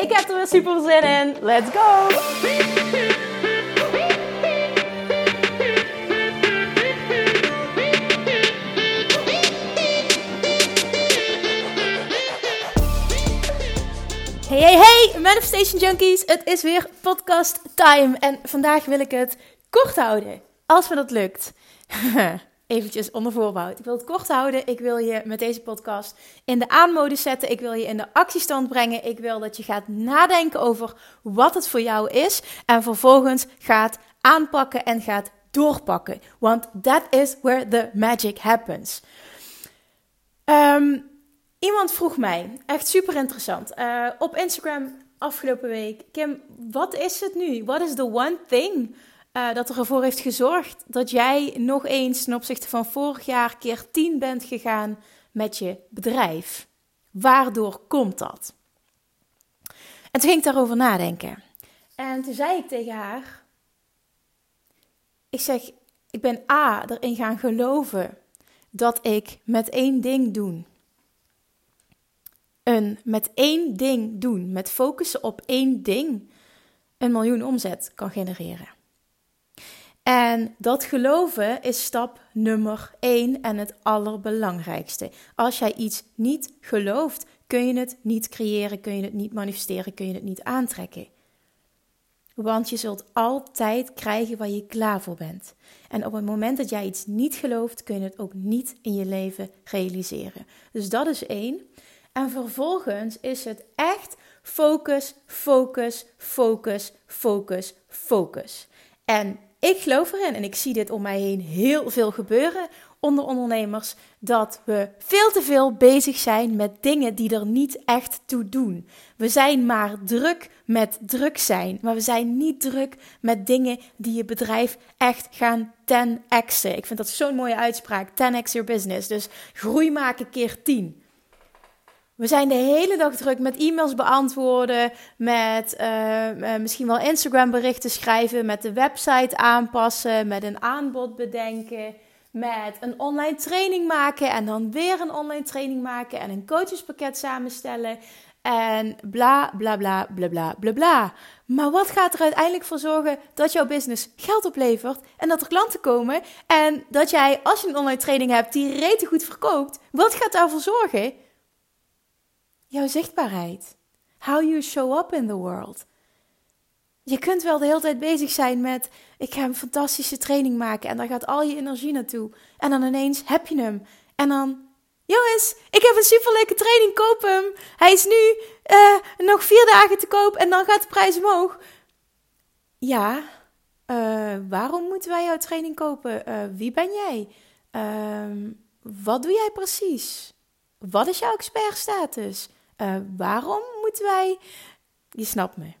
Ik heb er weer super zin in. Let's go! Hey, hey, hey, Manifestation Junkies. Het is weer podcast time. En vandaag wil ik het kort houden. Als me dat lukt. Eventjes onder voorbouw. Ik wil het kort houden. Ik wil je met deze podcast in de aanmodus zetten. Ik wil je in de actiestand brengen. Ik wil dat je gaat nadenken over wat het voor jou is. En vervolgens gaat aanpakken en gaat doorpakken. Want that is where the magic happens. Um, iemand vroeg mij, echt super interessant, uh, op Instagram afgelopen week. Kim, wat is het nu? What is the one thing uh, dat ervoor heeft gezorgd dat jij nog eens ten opzichte van vorig jaar keer 10 bent gegaan met je bedrijf. Waardoor komt dat? En toen ging ik daarover nadenken. En toen zei ik tegen haar: Ik zeg, ik ben A erin gaan geloven dat ik met één ding doen. Een met één ding doen, met focussen op één ding, een miljoen omzet kan genereren. En dat geloven is stap nummer één en het allerbelangrijkste. Als jij iets niet gelooft, kun je het niet creëren, kun je het niet manifesteren, kun je het niet aantrekken. Want je zult altijd krijgen waar je klaar voor bent. En op het moment dat jij iets niet gelooft, kun je het ook niet in je leven realiseren. Dus dat is één. En vervolgens is het echt focus, focus, focus, focus, focus. En ik geloof erin en ik zie dit om mij heen heel veel gebeuren onder ondernemers dat we veel te veel bezig zijn met dingen die er niet echt toe doen. We zijn maar druk met druk zijn, maar we zijn niet druk met dingen die je bedrijf echt gaan 10x'en. Ik vind dat zo'n mooie uitspraak, 10x your business. Dus groei maken keer 10. We zijn de hele dag druk met e-mails beantwoorden, met uh, misschien wel Instagram berichten schrijven, met de website aanpassen, met een aanbod bedenken, met een online training maken en dan weer een online training maken en een coachespakket samenstellen en bla bla bla bla bla bla bla. Maar wat gaat er uiteindelijk voor zorgen dat jouw business geld oplevert en dat er klanten komen en dat jij als je een online training hebt die rete goed verkoopt, wat gaat daarvoor zorgen? Jouw zichtbaarheid. How you show up in the world. Je kunt wel de hele tijd bezig zijn met: ik ga een fantastische training maken en daar gaat al je energie naartoe. En dan ineens heb je hem. En dan, jongens, ik heb een superleuke training, koop hem. Hij is nu uh, nog vier dagen te koop en dan gaat de prijs omhoog. Ja, uh, waarom moeten wij jouw training kopen? Uh, wie ben jij? Ehm, wat doe jij precies? Wat is jouw expertstatus? Uh, waarom moeten wij. Je snapt me.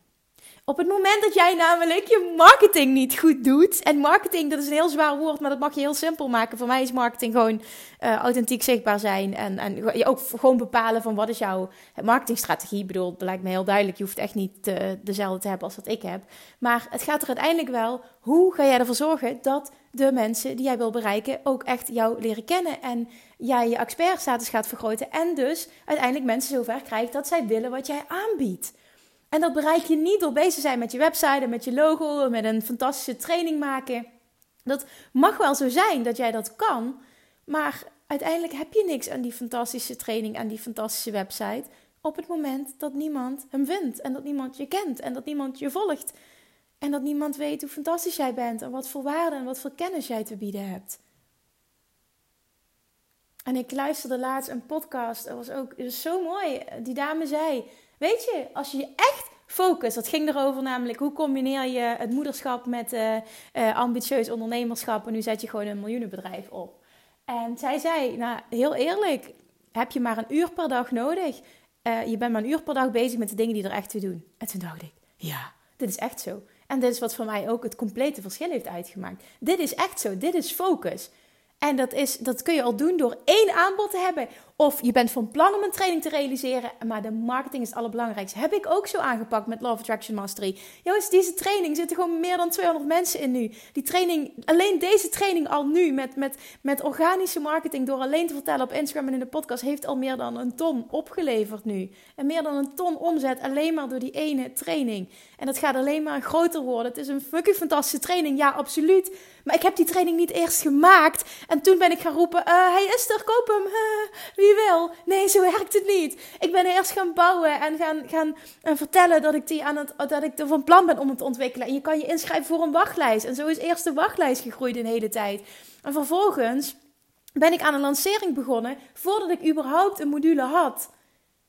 Op het moment dat jij namelijk je marketing niet goed doet. En marketing, dat is een heel zwaar woord, maar dat mag je heel simpel maken. Voor mij is marketing gewoon uh, authentiek zichtbaar zijn. En, en je ook gewoon bepalen van wat is jouw marketingstrategie. Ik bedoel, dat lijkt me heel duidelijk. Je hoeft echt niet uh, dezelfde te hebben als wat ik heb. Maar het gaat er uiteindelijk wel, hoe ga jij ervoor zorgen dat de mensen die jij wil bereiken ook echt jou leren kennen. En jij je expertstatus gaat vergroten. En dus uiteindelijk mensen zover krijgt dat zij willen wat jij aanbiedt. En dat bereik je niet door bezig te zijn met je website en met je logo, met een fantastische training maken. Dat mag wel zo zijn dat jij dat kan, maar uiteindelijk heb je niks aan die fantastische training, aan die fantastische website, op het moment dat niemand hem vindt en dat niemand je kent en dat niemand je volgt en dat niemand weet hoe fantastisch jij bent en wat voor waarde en wat voor kennis jij te bieden hebt. En ik luisterde laatst een podcast, dat was ook was zo mooi. Die dame zei: Weet je, als je je echt focust, dat ging erover namelijk hoe combineer je het moederschap met uh, uh, ambitieus ondernemerschap en nu zet je gewoon een miljoenenbedrijf op. En zij zei: Nou, heel eerlijk, heb je maar een uur per dag nodig uh, je bent maar een uur per dag bezig met de dingen die er echt toe doen. En toen dacht ik, ja, dit is echt zo. En dit is wat voor mij ook het complete verschil heeft uitgemaakt. Dit is echt zo, dit is focus. En dat, is, dat kun je al doen door één aanbod te hebben. Of je bent van plan om een training te realiseren, maar de marketing is het allerbelangrijkste. Heb ik ook zo aangepakt met Love Attraction Mastery. Jongens, deze training zitten gewoon meer dan 200 mensen in nu. Die training, alleen deze training al nu met, met, met organische marketing, door alleen te vertellen op Instagram en in de podcast, heeft al meer dan een ton opgeleverd nu. En meer dan een ton omzet alleen maar door die ene training. En dat gaat alleen maar groter worden. Het is een fucking fantastische training, ja, absoluut. Maar ik heb die training niet eerst gemaakt. En toen ben ik gaan roepen: uh, Hij is er, koop hem. wie wil. Nee, zo werkt het niet. Ik ben eerst gaan bouwen en gaan, gaan en vertellen dat ik, die aan het, dat ik er van plan ben om het te ontwikkelen. En je kan je inschrijven voor een wachtlijst. En zo is eerst de wachtlijst gegroeid de hele tijd. En vervolgens ben ik aan een lancering begonnen voordat ik überhaupt een module had.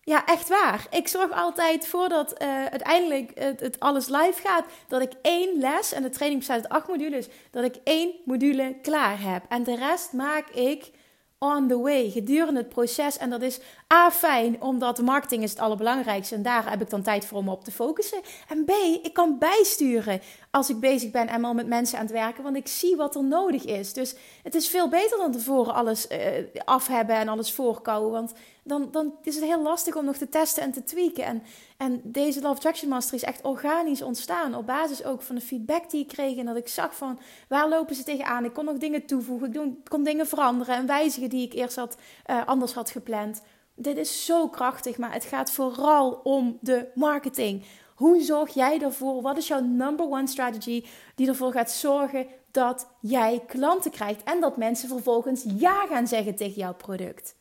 Ja, echt waar. Ik zorg altijd voordat uh, uiteindelijk het, het, alles live gaat, dat ik één les, en de training bestaat uit acht modules, dat ik één module klaar heb. En de rest maak ik on the way, gedurende het proces. En dat is A, fijn, omdat marketing is het allerbelangrijkste. En daar heb ik dan tijd voor om op te focussen. En B, ik kan bijsturen als ik bezig ben en al met mensen aan het werken. Want ik zie wat er nodig is. Dus het is veel beter dan tevoren alles uh, af hebben en alles voorkouwen. Want dan, dan is het heel lastig om nog te testen en te tweaken. En, en deze Love Traction Master is echt organisch ontstaan. Op basis ook van de feedback die ik kreeg. En dat ik zag van waar lopen ze tegenaan. Ik kon nog dingen toevoegen. Ik kon dingen veranderen en wijzigen die ik eerst had, uh, anders had gepland. Dit is zo krachtig, maar het gaat vooral om de marketing. Hoe zorg jij ervoor? Wat is jouw number one strategy die ervoor gaat zorgen dat jij klanten krijgt en dat mensen vervolgens ja gaan zeggen tegen jouw product?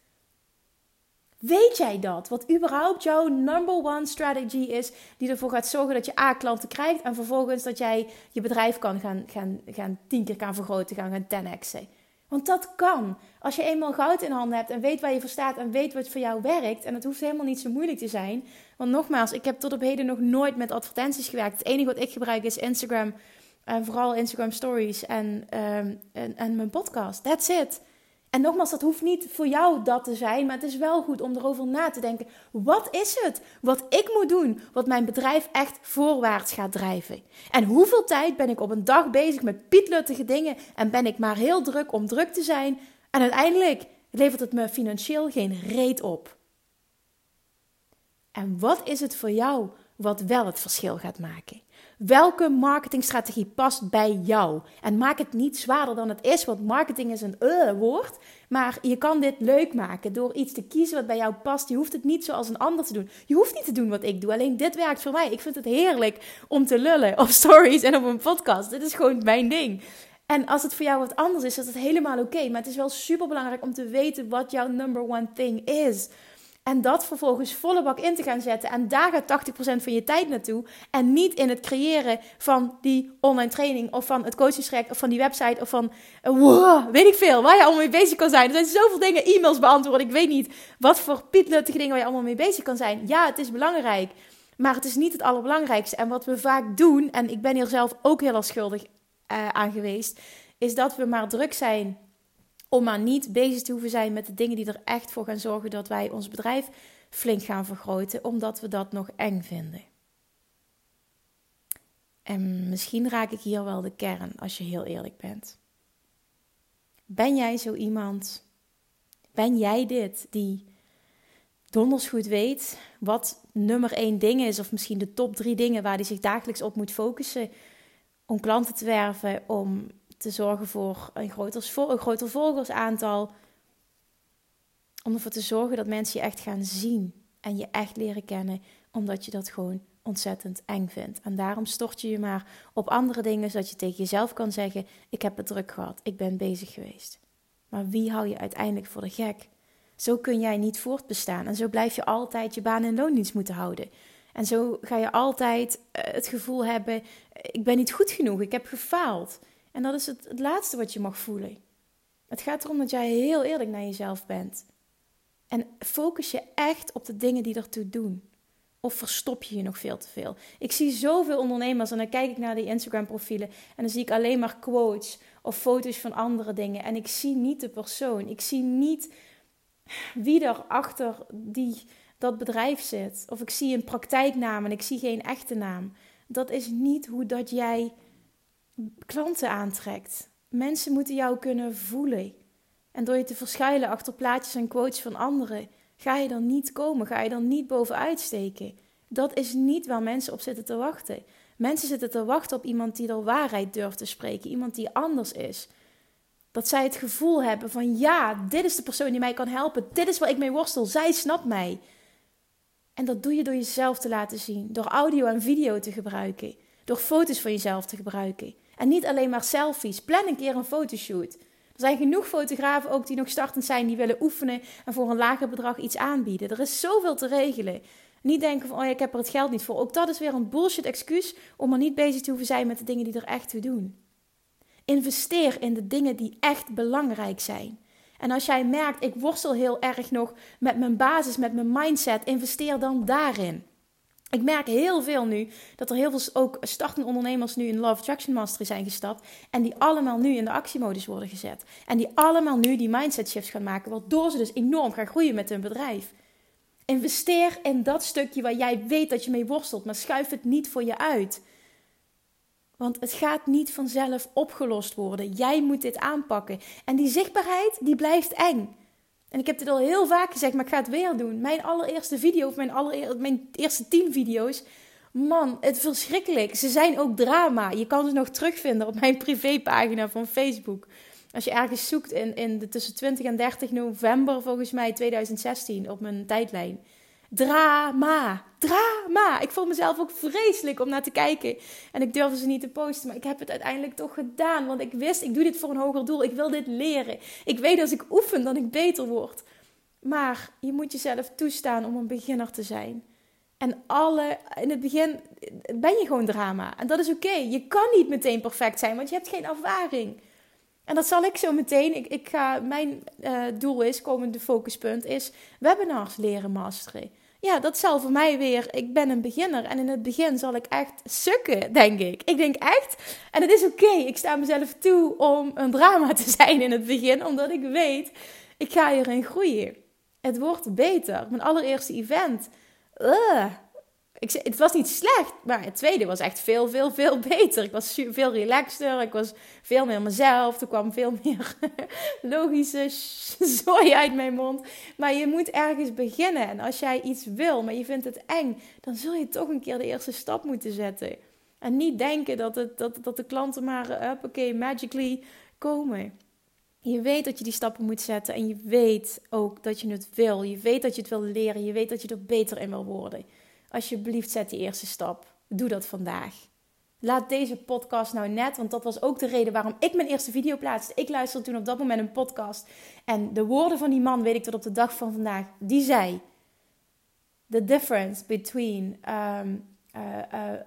Weet jij dat? Wat überhaupt jouw number one strategy is, die ervoor gaat zorgen dat je A klanten krijgt en vervolgens dat jij je bedrijf kan gaan, gaan, gaan tien keer gaan vergroten, gaan gaan 10x'en. Want dat kan. Als je eenmaal goud in handen hebt en weet waar je voor staat en weet wat voor jou werkt. En het hoeft helemaal niet zo moeilijk te zijn. Want nogmaals, ik heb tot op heden nog nooit met advertenties gewerkt. Het enige wat ik gebruik is Instagram. En vooral Instagram stories en, um, en, en mijn podcast. That's it. En nogmaals, dat hoeft niet voor jou dat te zijn, maar het is wel goed om erover na te denken. Wat is het wat ik moet doen, wat mijn bedrijf echt voorwaarts gaat drijven? En hoeveel tijd ben ik op een dag bezig met pietluttige dingen en ben ik maar heel druk om druk te zijn? En uiteindelijk levert het me financieel geen reet op. En wat is het voor jou wat wel het verschil gaat maken? Welke marketingstrategie past bij jou? En maak het niet zwaarder dan het is, want marketing is een uh, woord. Maar je kan dit leuk maken door iets te kiezen wat bij jou past. Je hoeft het niet zoals een ander te doen. Je hoeft niet te doen wat ik doe. Alleen dit werkt voor mij. Ik vind het heerlijk om te lullen op stories en op een podcast. Dit is gewoon mijn ding. En als het voor jou wat anders is, is het helemaal oké. Maar het is wel super belangrijk om te weten wat jouw number one thing is. En dat vervolgens volle bak in te gaan zetten. En daar gaat 80% van je tijd naartoe. En niet in het creëren van die online training. Of van het coachingstraject. Of van die website. Of van, wow, weet ik veel. Waar je allemaal mee bezig kan zijn. Er zijn zoveel dingen. E-mails beantwoorden. Ik weet niet wat voor pietluttige dingen waar je allemaal mee bezig kan zijn. Ja, het is belangrijk. Maar het is niet het allerbelangrijkste. En wat we vaak doen. En ik ben hier zelf ook heel erg schuldig uh, aan geweest. Is dat we maar druk zijn om maar niet bezig te hoeven zijn met de dingen die er echt voor gaan zorgen dat wij ons bedrijf flink gaan vergroten, omdat we dat nog eng vinden. En misschien raak ik hier wel de kern als je heel eerlijk bent. Ben jij zo iemand? Ben jij dit die donders goed weet wat nummer één ding is, of misschien de top drie dingen waar hij zich dagelijks op moet focussen om klanten te werven, om te zorgen voor een groter, een groter volgersaantal. Om ervoor te zorgen dat mensen je echt gaan zien en je echt leren kennen, omdat je dat gewoon ontzettend eng vindt. En daarom stort je je maar op andere dingen, zodat je tegen jezelf kan zeggen: Ik heb het druk gehad, ik ben bezig geweest. Maar wie hou je uiteindelijk voor de gek? Zo kun jij niet voortbestaan en zo blijf je altijd je baan en loondienst moeten houden. En zo ga je altijd eh, het gevoel hebben: ik ben niet goed genoeg, ik heb gefaald. En dat is het, laatste wat je mag voelen. Het gaat erom dat jij heel eerlijk naar jezelf bent. En focus je echt op de dingen die ertoe doen. Of verstop je je nog veel te veel? Ik zie zoveel ondernemers en dan kijk ik naar die Instagram-profielen en dan zie ik alleen maar quotes of foto's van andere dingen. En ik zie niet de persoon. Ik zie niet wie er achter die dat bedrijf zit. Of ik zie een praktijknaam en ik zie geen echte naam. Dat is niet hoe dat jij klanten aantrekt. Mensen moeten jou kunnen voelen. En door je te verschuilen achter plaatjes en quotes van anderen, ga je dan niet komen, ga je dan niet bovenuit steken. Dat is niet waar mensen op zitten te wachten. Mensen zitten te wachten op iemand die er waarheid durft te spreken, iemand die anders is. Dat zij het gevoel hebben van ja, dit is de persoon die mij kan helpen, dit is waar ik mee worstel, zij snapt mij. En dat doe je door jezelf te laten zien, door audio en video te gebruiken, door foto's van jezelf te gebruiken. En niet alleen maar selfies. Plan een keer een fotoshoot. Er zijn genoeg fotografen ook die nog startend zijn, die willen oefenen en voor een lager bedrag iets aanbieden. Er is zoveel te regelen. Niet denken van, oh ik heb er het geld niet voor. Ook dat is weer een bullshit excuus om maar niet bezig te hoeven zijn met de dingen die er echt toe doen. Investeer in de dingen die echt belangrijk zijn. En als jij merkt, ik worstel heel erg nog met mijn basis, met mijn mindset, investeer dan daarin. Ik merk heel veel nu dat er heel veel ook startende ondernemers nu in Love Attraction Mastery zijn gestapt. En die allemaal nu in de actiemodus worden gezet. En die allemaal nu die mindset shifts gaan maken, waardoor ze dus enorm gaan groeien met hun bedrijf. Investeer in dat stukje waar jij weet dat je mee worstelt, maar schuif het niet voor je uit. Want het gaat niet vanzelf opgelost worden. Jij moet dit aanpakken. En die zichtbaarheid, die blijft eng. En ik heb dit al heel vaak gezegd, maar ik ga het weer doen. Mijn allereerste video, of mijn, allereer, mijn eerste tien video's. Man, het verschrikkelijk. Ze zijn ook drama. Je kan ze nog terugvinden op mijn privépagina van Facebook. Als je ergens zoekt in, in de tussen 20 en 30 november, volgens mij 2016, op mijn tijdlijn. Drama. Drama. Ik vond mezelf ook vreselijk om naar te kijken. En ik durfde ze niet te posten. Maar ik heb het uiteindelijk toch gedaan. Want ik wist, ik doe dit voor een hoger doel. Ik wil dit leren. Ik weet als ik oefen, dat ik beter word. Maar je moet jezelf toestaan om een beginner te zijn. En alle, in het begin ben je gewoon drama. En dat is oké. Je kan niet meteen perfect zijn, want je hebt geen ervaring. En dat zal ik zo meteen. Ik, ik ga, mijn uh, doel is, komende focuspunt, is webinars leren masteren. Ja, dat zal voor mij weer. Ik ben een beginner en in het begin zal ik echt sukken, denk ik. Ik denk echt, en het is oké, ik sta mezelf toe om een drama te zijn in het begin, omdat ik weet, ik ga hierin groeien. Het wordt beter. Mijn allereerste event. Uh, ik, het was niet slecht, maar het tweede was echt veel, veel, veel beter. Ik was veel relaxter, ik was veel meer mezelf. Er kwam veel meer logische zooi uit mijn mond. Maar je moet ergens beginnen. En als jij iets wil, maar je vindt het eng, dan zul je toch een keer de eerste stap moeten zetten. En niet denken dat, het, dat, dat de klanten maar, oké, magically komen. Je weet dat je die stappen moet zetten en je weet ook dat je het wil. Je weet dat je het wil leren. Je weet dat je er beter in wil worden. Alsjeblieft, zet die eerste stap. Doe dat vandaag. Laat deze podcast nou net, want dat was ook de reden waarom ik mijn eerste video plaatste. Ik luisterde toen op dat moment een podcast. En de woorden van die man weet ik tot op de dag van vandaag. Die zei: The difference between um, a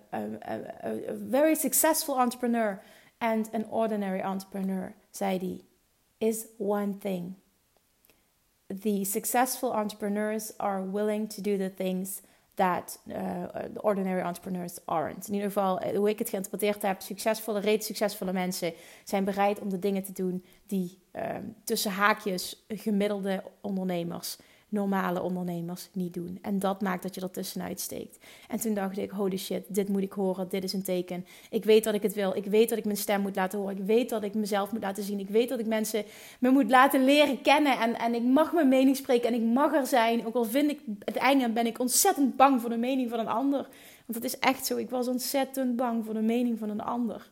very successful entrepreneur and an ordinary entrepreneur, zei hij, is one thing. The successful entrepreneurs are willing to do the things that uh, the ordinary entrepreneurs aren't. In ieder geval, eh, hoe ik het geïnterpreteerd heb, succesvolle, reeds succesvolle mensen zijn bereid om de dingen te doen die ehm, tussen haakjes gemiddelde ondernemers normale ondernemers niet doen. En dat maakt dat je er tussenuit steekt. En toen dacht ik, holy shit, dit moet ik horen, dit is een teken. Ik weet dat ik het wil, ik weet dat ik mijn stem moet laten horen, ik weet dat ik mezelf moet laten zien, ik weet dat ik mensen me moet laten leren kennen en, en ik mag mijn mening spreken en ik mag er zijn, ook al vind ik het eng en ben ik ontzettend bang voor de mening van een ander. Want het is echt zo, ik was ontzettend bang voor de mening van een ander.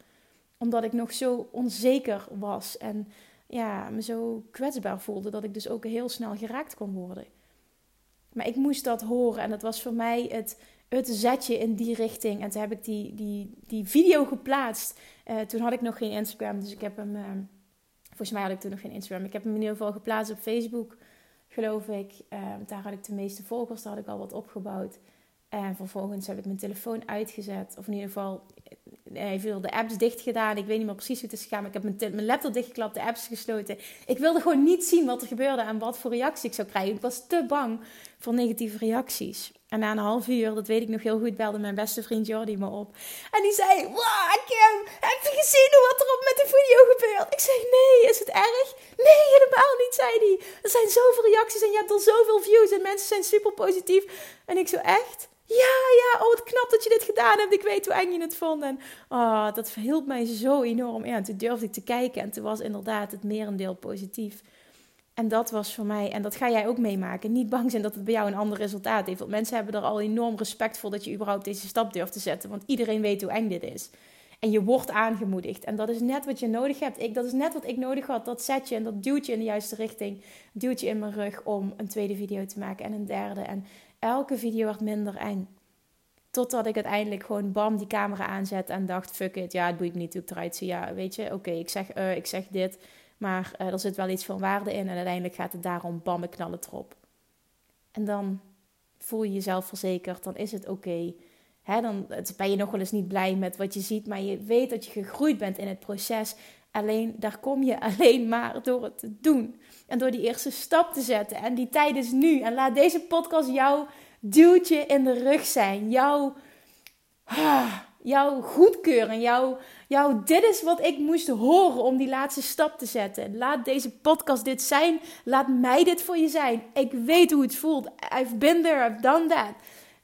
Omdat ik nog zo onzeker was en ja, me zo kwetsbaar voelde dat ik dus ook heel snel geraakt kon worden. Maar ik moest dat horen en dat was voor mij het, het zetje in die richting. En toen heb ik die, die, die video geplaatst. Uh, toen had ik nog geen Instagram, dus ik heb hem. Uh, volgens mij had ik toen nog geen Instagram. Ik heb hem in ieder geval geplaatst op Facebook, geloof ik. Uh, daar had ik de meeste volgers, daar had ik al wat opgebouwd. En vervolgens heb ik mijn telefoon uitgezet. Of in ieder geval hij viel de apps dicht gedaan. Ik weet niet meer precies hoe het is gegaan. Maar ik heb mijn, mijn laptop dichtgeklapt, de apps gesloten. Ik wilde gewoon niet zien wat er gebeurde en wat voor reactie ik zou krijgen. Ik was te bang voor negatieve reacties. En na een half uur, dat weet ik nog heel goed, belde mijn beste vriend Jordi me op. En die zei, wow Kim, heb je gezien wat er op met de video gebeurt? Ik zei, nee, is het erg? Nee, helemaal niet, zei hij. Er zijn zoveel reacties en je hebt al zoveel views en mensen zijn super positief. En ik zo, echt? Ja, ja, oh wat knap dat je dit gedaan hebt. Ik weet hoe eng je het vond. En oh, dat verhielp mij zo enorm. En toen durfde ik te kijken en toen was inderdaad het merendeel positief. En dat was voor mij, en dat ga jij ook meemaken. Niet bang zijn dat het bij jou een ander resultaat heeft. Want mensen hebben er al enorm respect voor dat je überhaupt deze stap durft te zetten. Want iedereen weet hoe eng dit is. En je wordt aangemoedigd. En dat is net wat je nodig hebt. Ik, dat is net wat ik nodig had. Dat zet je en dat duwt je in de juiste richting. Duwt je in mijn rug om een tweede video te maken en een derde. En elke video werd minder eng. Totdat ik uiteindelijk gewoon bam die camera aanzet en dacht: fuck it, ja, het boeit me niet hoe ik eruit zie. Ja, weet je, oké, ik, zeg, uh, ik zeg dit. Maar uh, er zit wel iets van waarde in. En uiteindelijk gaat het daarom bam, ik knal het erop. En dan voel je jezelf verzekerd. Dan is het oké. Dan ben je nog wel eens niet blij met wat je ziet. Maar je weet dat je gegroeid bent in het proces. Alleen daar kom je alleen maar door het te doen. En door die eerste stap te zetten. En die tijd is nu. En laat deze podcast jouw duwtje in de rug zijn. Jouw, ah, jouw goedkeuring. Jouw, jouw dit is wat ik moest horen om die laatste stap te zetten. Laat deze podcast dit zijn. Laat mij dit voor je zijn. Ik weet hoe het voelt. I've been there, I've done that.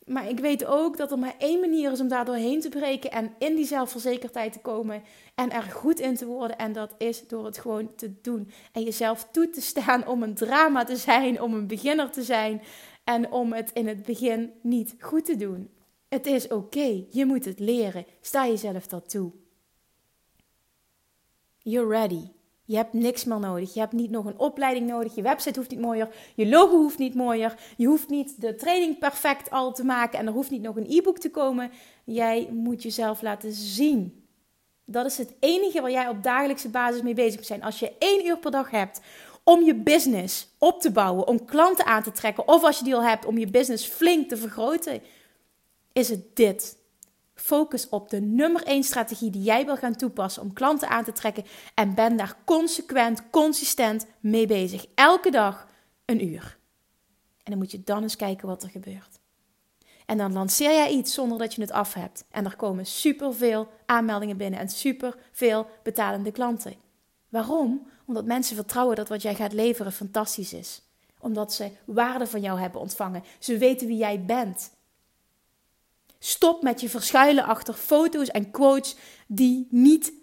Maar ik weet ook dat er maar één manier is om daar doorheen te breken en in die zelfverzekerdheid te komen en er goed in te worden. En dat is door het gewoon te doen. En jezelf toe te staan om een drama te zijn, om een beginner te zijn en om het in het begin niet goed te doen. Het is oké, je moet het leren. Sta jezelf dat toe. You're ready. Je hebt niks meer nodig. Je hebt niet nog een opleiding nodig. Je website hoeft niet mooier. Je logo hoeft niet mooier. Je hoeft niet de training perfect al te maken. En er hoeft niet nog een e-book te komen. Jij moet jezelf laten zien. Dat is het enige waar jij op dagelijkse basis mee bezig moet zijn. Als je één uur per dag hebt om je business op te bouwen, om klanten aan te trekken, of als je die al hebt om je business flink te vergroten, is het dit. Focus op de nummer één strategie die jij wil gaan toepassen om klanten aan te trekken en ben daar consequent, consistent mee bezig. Elke dag een uur. En dan moet je dan eens kijken wat er gebeurt. En dan lanceer jij iets zonder dat je het af hebt. En er komen superveel aanmeldingen binnen en superveel betalende klanten. Waarom? Omdat mensen vertrouwen dat wat jij gaat leveren fantastisch is. Omdat ze waarde van jou hebben ontvangen. Ze weten wie jij bent. Stop met je verschuilen achter foto's en quotes die niet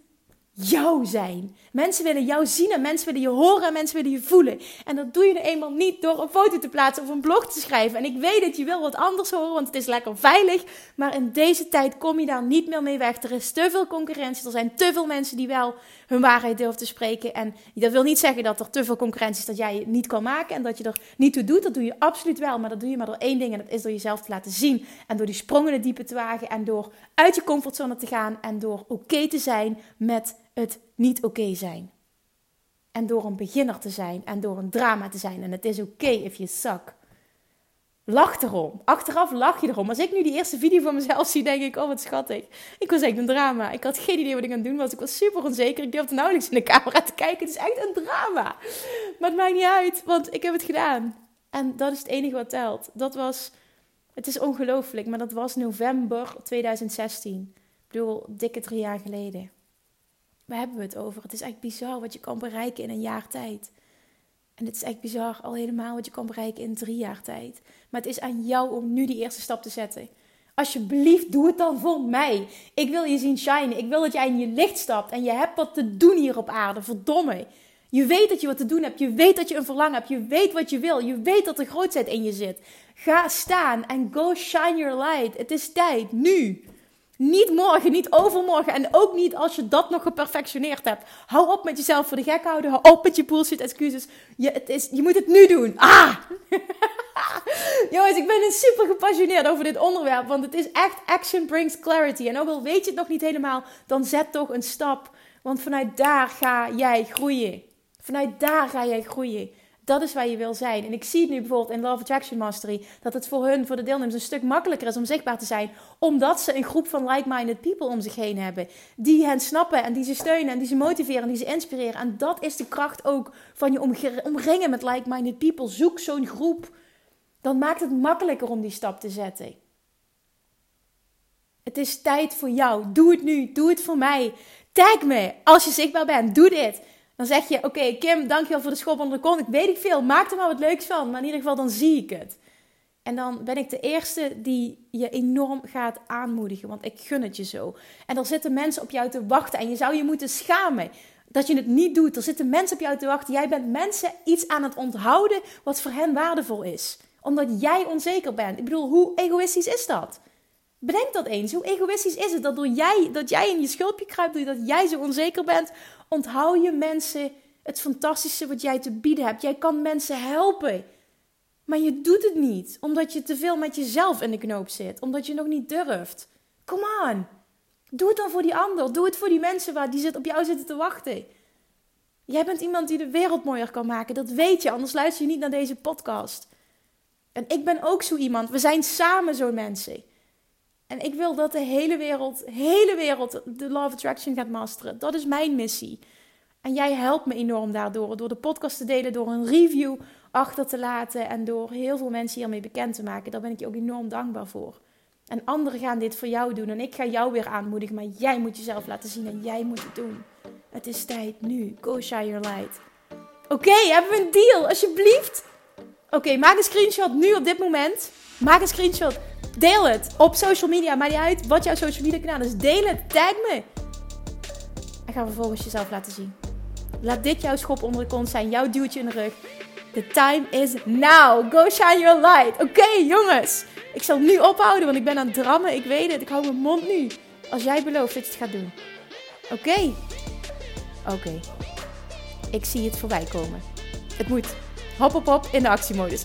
jou zijn. Mensen willen jou zien en mensen willen je horen en mensen willen je voelen. En dat doe je nou eenmaal niet door een foto te plaatsen of een blog te schrijven. En ik weet dat je wil wat anders horen, want het is lekker veilig. Maar in deze tijd kom je daar niet meer mee weg. Er is te veel concurrentie. Er zijn te veel mensen die wel hun waarheid durven te spreken. En dat wil niet zeggen dat er te veel concurrentie is dat jij het niet kan maken en dat je er niet toe doet. Dat doe je absoluut wel. Maar dat doe je maar door één ding en dat is door jezelf te laten zien. En door die sprongen in het diepe te wagen en door uit je comfortzone te gaan en door oké te zijn met het niet oké zijn. En door een beginner te zijn en door een drama te zijn. En het is oké if you suck. Lach erom. Achteraf lach je erom. Als ik nu die eerste video van mezelf zie, denk ik, oh wat schattig. Ik was echt een drama. Ik had geen idee wat ik aan het doen was. Ik was super onzeker. Ik durfde nauwelijks in de camera te kijken. Het is echt een drama. Maar het maakt niet uit, want ik heb het gedaan. En dat is het enige wat telt. Dat was, het is ongelooflijk, maar dat was november 2016. Ik bedoel, dikke drie jaar geleden. Waar hebben we het over? Het is echt bizar wat je kan bereiken in een jaar tijd. En het is echt bizar al helemaal wat je kan bereiken in drie jaar tijd. Maar het is aan jou om nu die eerste stap te zetten. Alsjeblieft, doe het dan voor mij. Ik wil je zien shinen. Ik wil dat jij in je licht stapt. En je hebt wat te doen hier op aarde. Verdomme. Je weet dat je wat te doen hebt. Je weet dat je een verlangen hebt. Je weet wat je wil. Je weet dat er grootheid in je zit. Ga staan en go shine your light. Het is tijd. Nu. Niet morgen, niet overmorgen en ook niet als je dat nog geperfectioneerd hebt. Hou op met jezelf voor de gek houden. Hou op met je bullshit excuses. Je, het is, je moet het nu doen. Ah! Jongens, ik ben super gepassioneerd over dit onderwerp. Want het is echt action brings clarity. En ook al weet je het nog niet helemaal, dan zet toch een stap. Want vanuit daar ga jij groeien. Vanuit daar ga jij groeien. Dat is waar je wil zijn. En ik zie het nu bijvoorbeeld in Love Attraction Mastery. Dat het voor hun, voor de deelnemers, een stuk makkelijker is om zichtbaar te zijn. Omdat ze een groep van like-minded people om zich heen hebben. Die hen snappen en die ze steunen en die ze motiveren en die ze inspireren. En dat is de kracht ook van je omringen met like-minded people. Zoek zo'n groep. Dan maakt het makkelijker om die stap te zetten. Het is tijd voor jou. Doe het nu. Doe het voor mij. Tag me als je zichtbaar bent. Doe dit. Dan zeg je: Oké, Kim, dankjewel voor de schop onder de kont. Ik weet niet veel. Maak er maar wat leuks van. Maar in ieder geval, dan zie ik het. En dan ben ik de eerste die je enorm gaat aanmoedigen. Want ik gun het je zo. En er zitten mensen op jou te wachten. En je zou je moeten schamen dat je het niet doet. Er zitten mensen op jou te wachten. Jij bent mensen iets aan het onthouden wat voor hen waardevol is. Omdat jij onzeker bent. Ik bedoel, hoe egoïstisch is dat? Bedenk dat eens. Hoe egoïstisch is het dat, door jij, dat jij in je schulpje kruipt, dat jij zo onzeker bent, onthoud je mensen het fantastische wat jij te bieden hebt. Jij kan mensen helpen. Maar je doet het niet, omdat je te veel met jezelf in de knoop zit, omdat je nog niet durft. Come on. Doe het dan voor die ander. Doe het voor die mensen waar die op jou zitten te wachten. Jij bent iemand die de wereld mooier kan maken. Dat weet je, anders luister je niet naar deze podcast. En ik ben ook zo iemand. We zijn samen zo'n mensen. En ik wil dat de hele wereld, hele wereld de Law of Attraction gaat masteren. Dat is mijn missie. En jij helpt me enorm daardoor. Door de podcast te delen, door een review achter te laten. En door heel veel mensen hiermee bekend te maken. Daar ben ik je ook enorm dankbaar voor. En anderen gaan dit voor jou doen. En ik ga jou weer aanmoedigen. Maar jij moet jezelf laten zien en jij moet het doen. Het is tijd nu. Go shine your light. Oké, hebben we een deal? Alsjeblieft. Oké, maak een screenshot nu op dit moment. Maak een screenshot. Deel het op social media. Maakt niet uit wat jouw social media kanaal is. Deel het. Tag me. En ga vervolgens jezelf laten zien. Laat dit jouw schop onder de kont zijn. Jouw duwtje in de rug. The time is now. Go shine your light. Oké, jongens. Ik zal nu ophouden, want ik ben aan het drammen. Ik weet het. Ik hou mijn mond nu. Als jij belooft dat je het gaat doen. Oké. Oké. Ik zie het voorbij komen. Het moet. Hop, hop, hop in de actiemodus.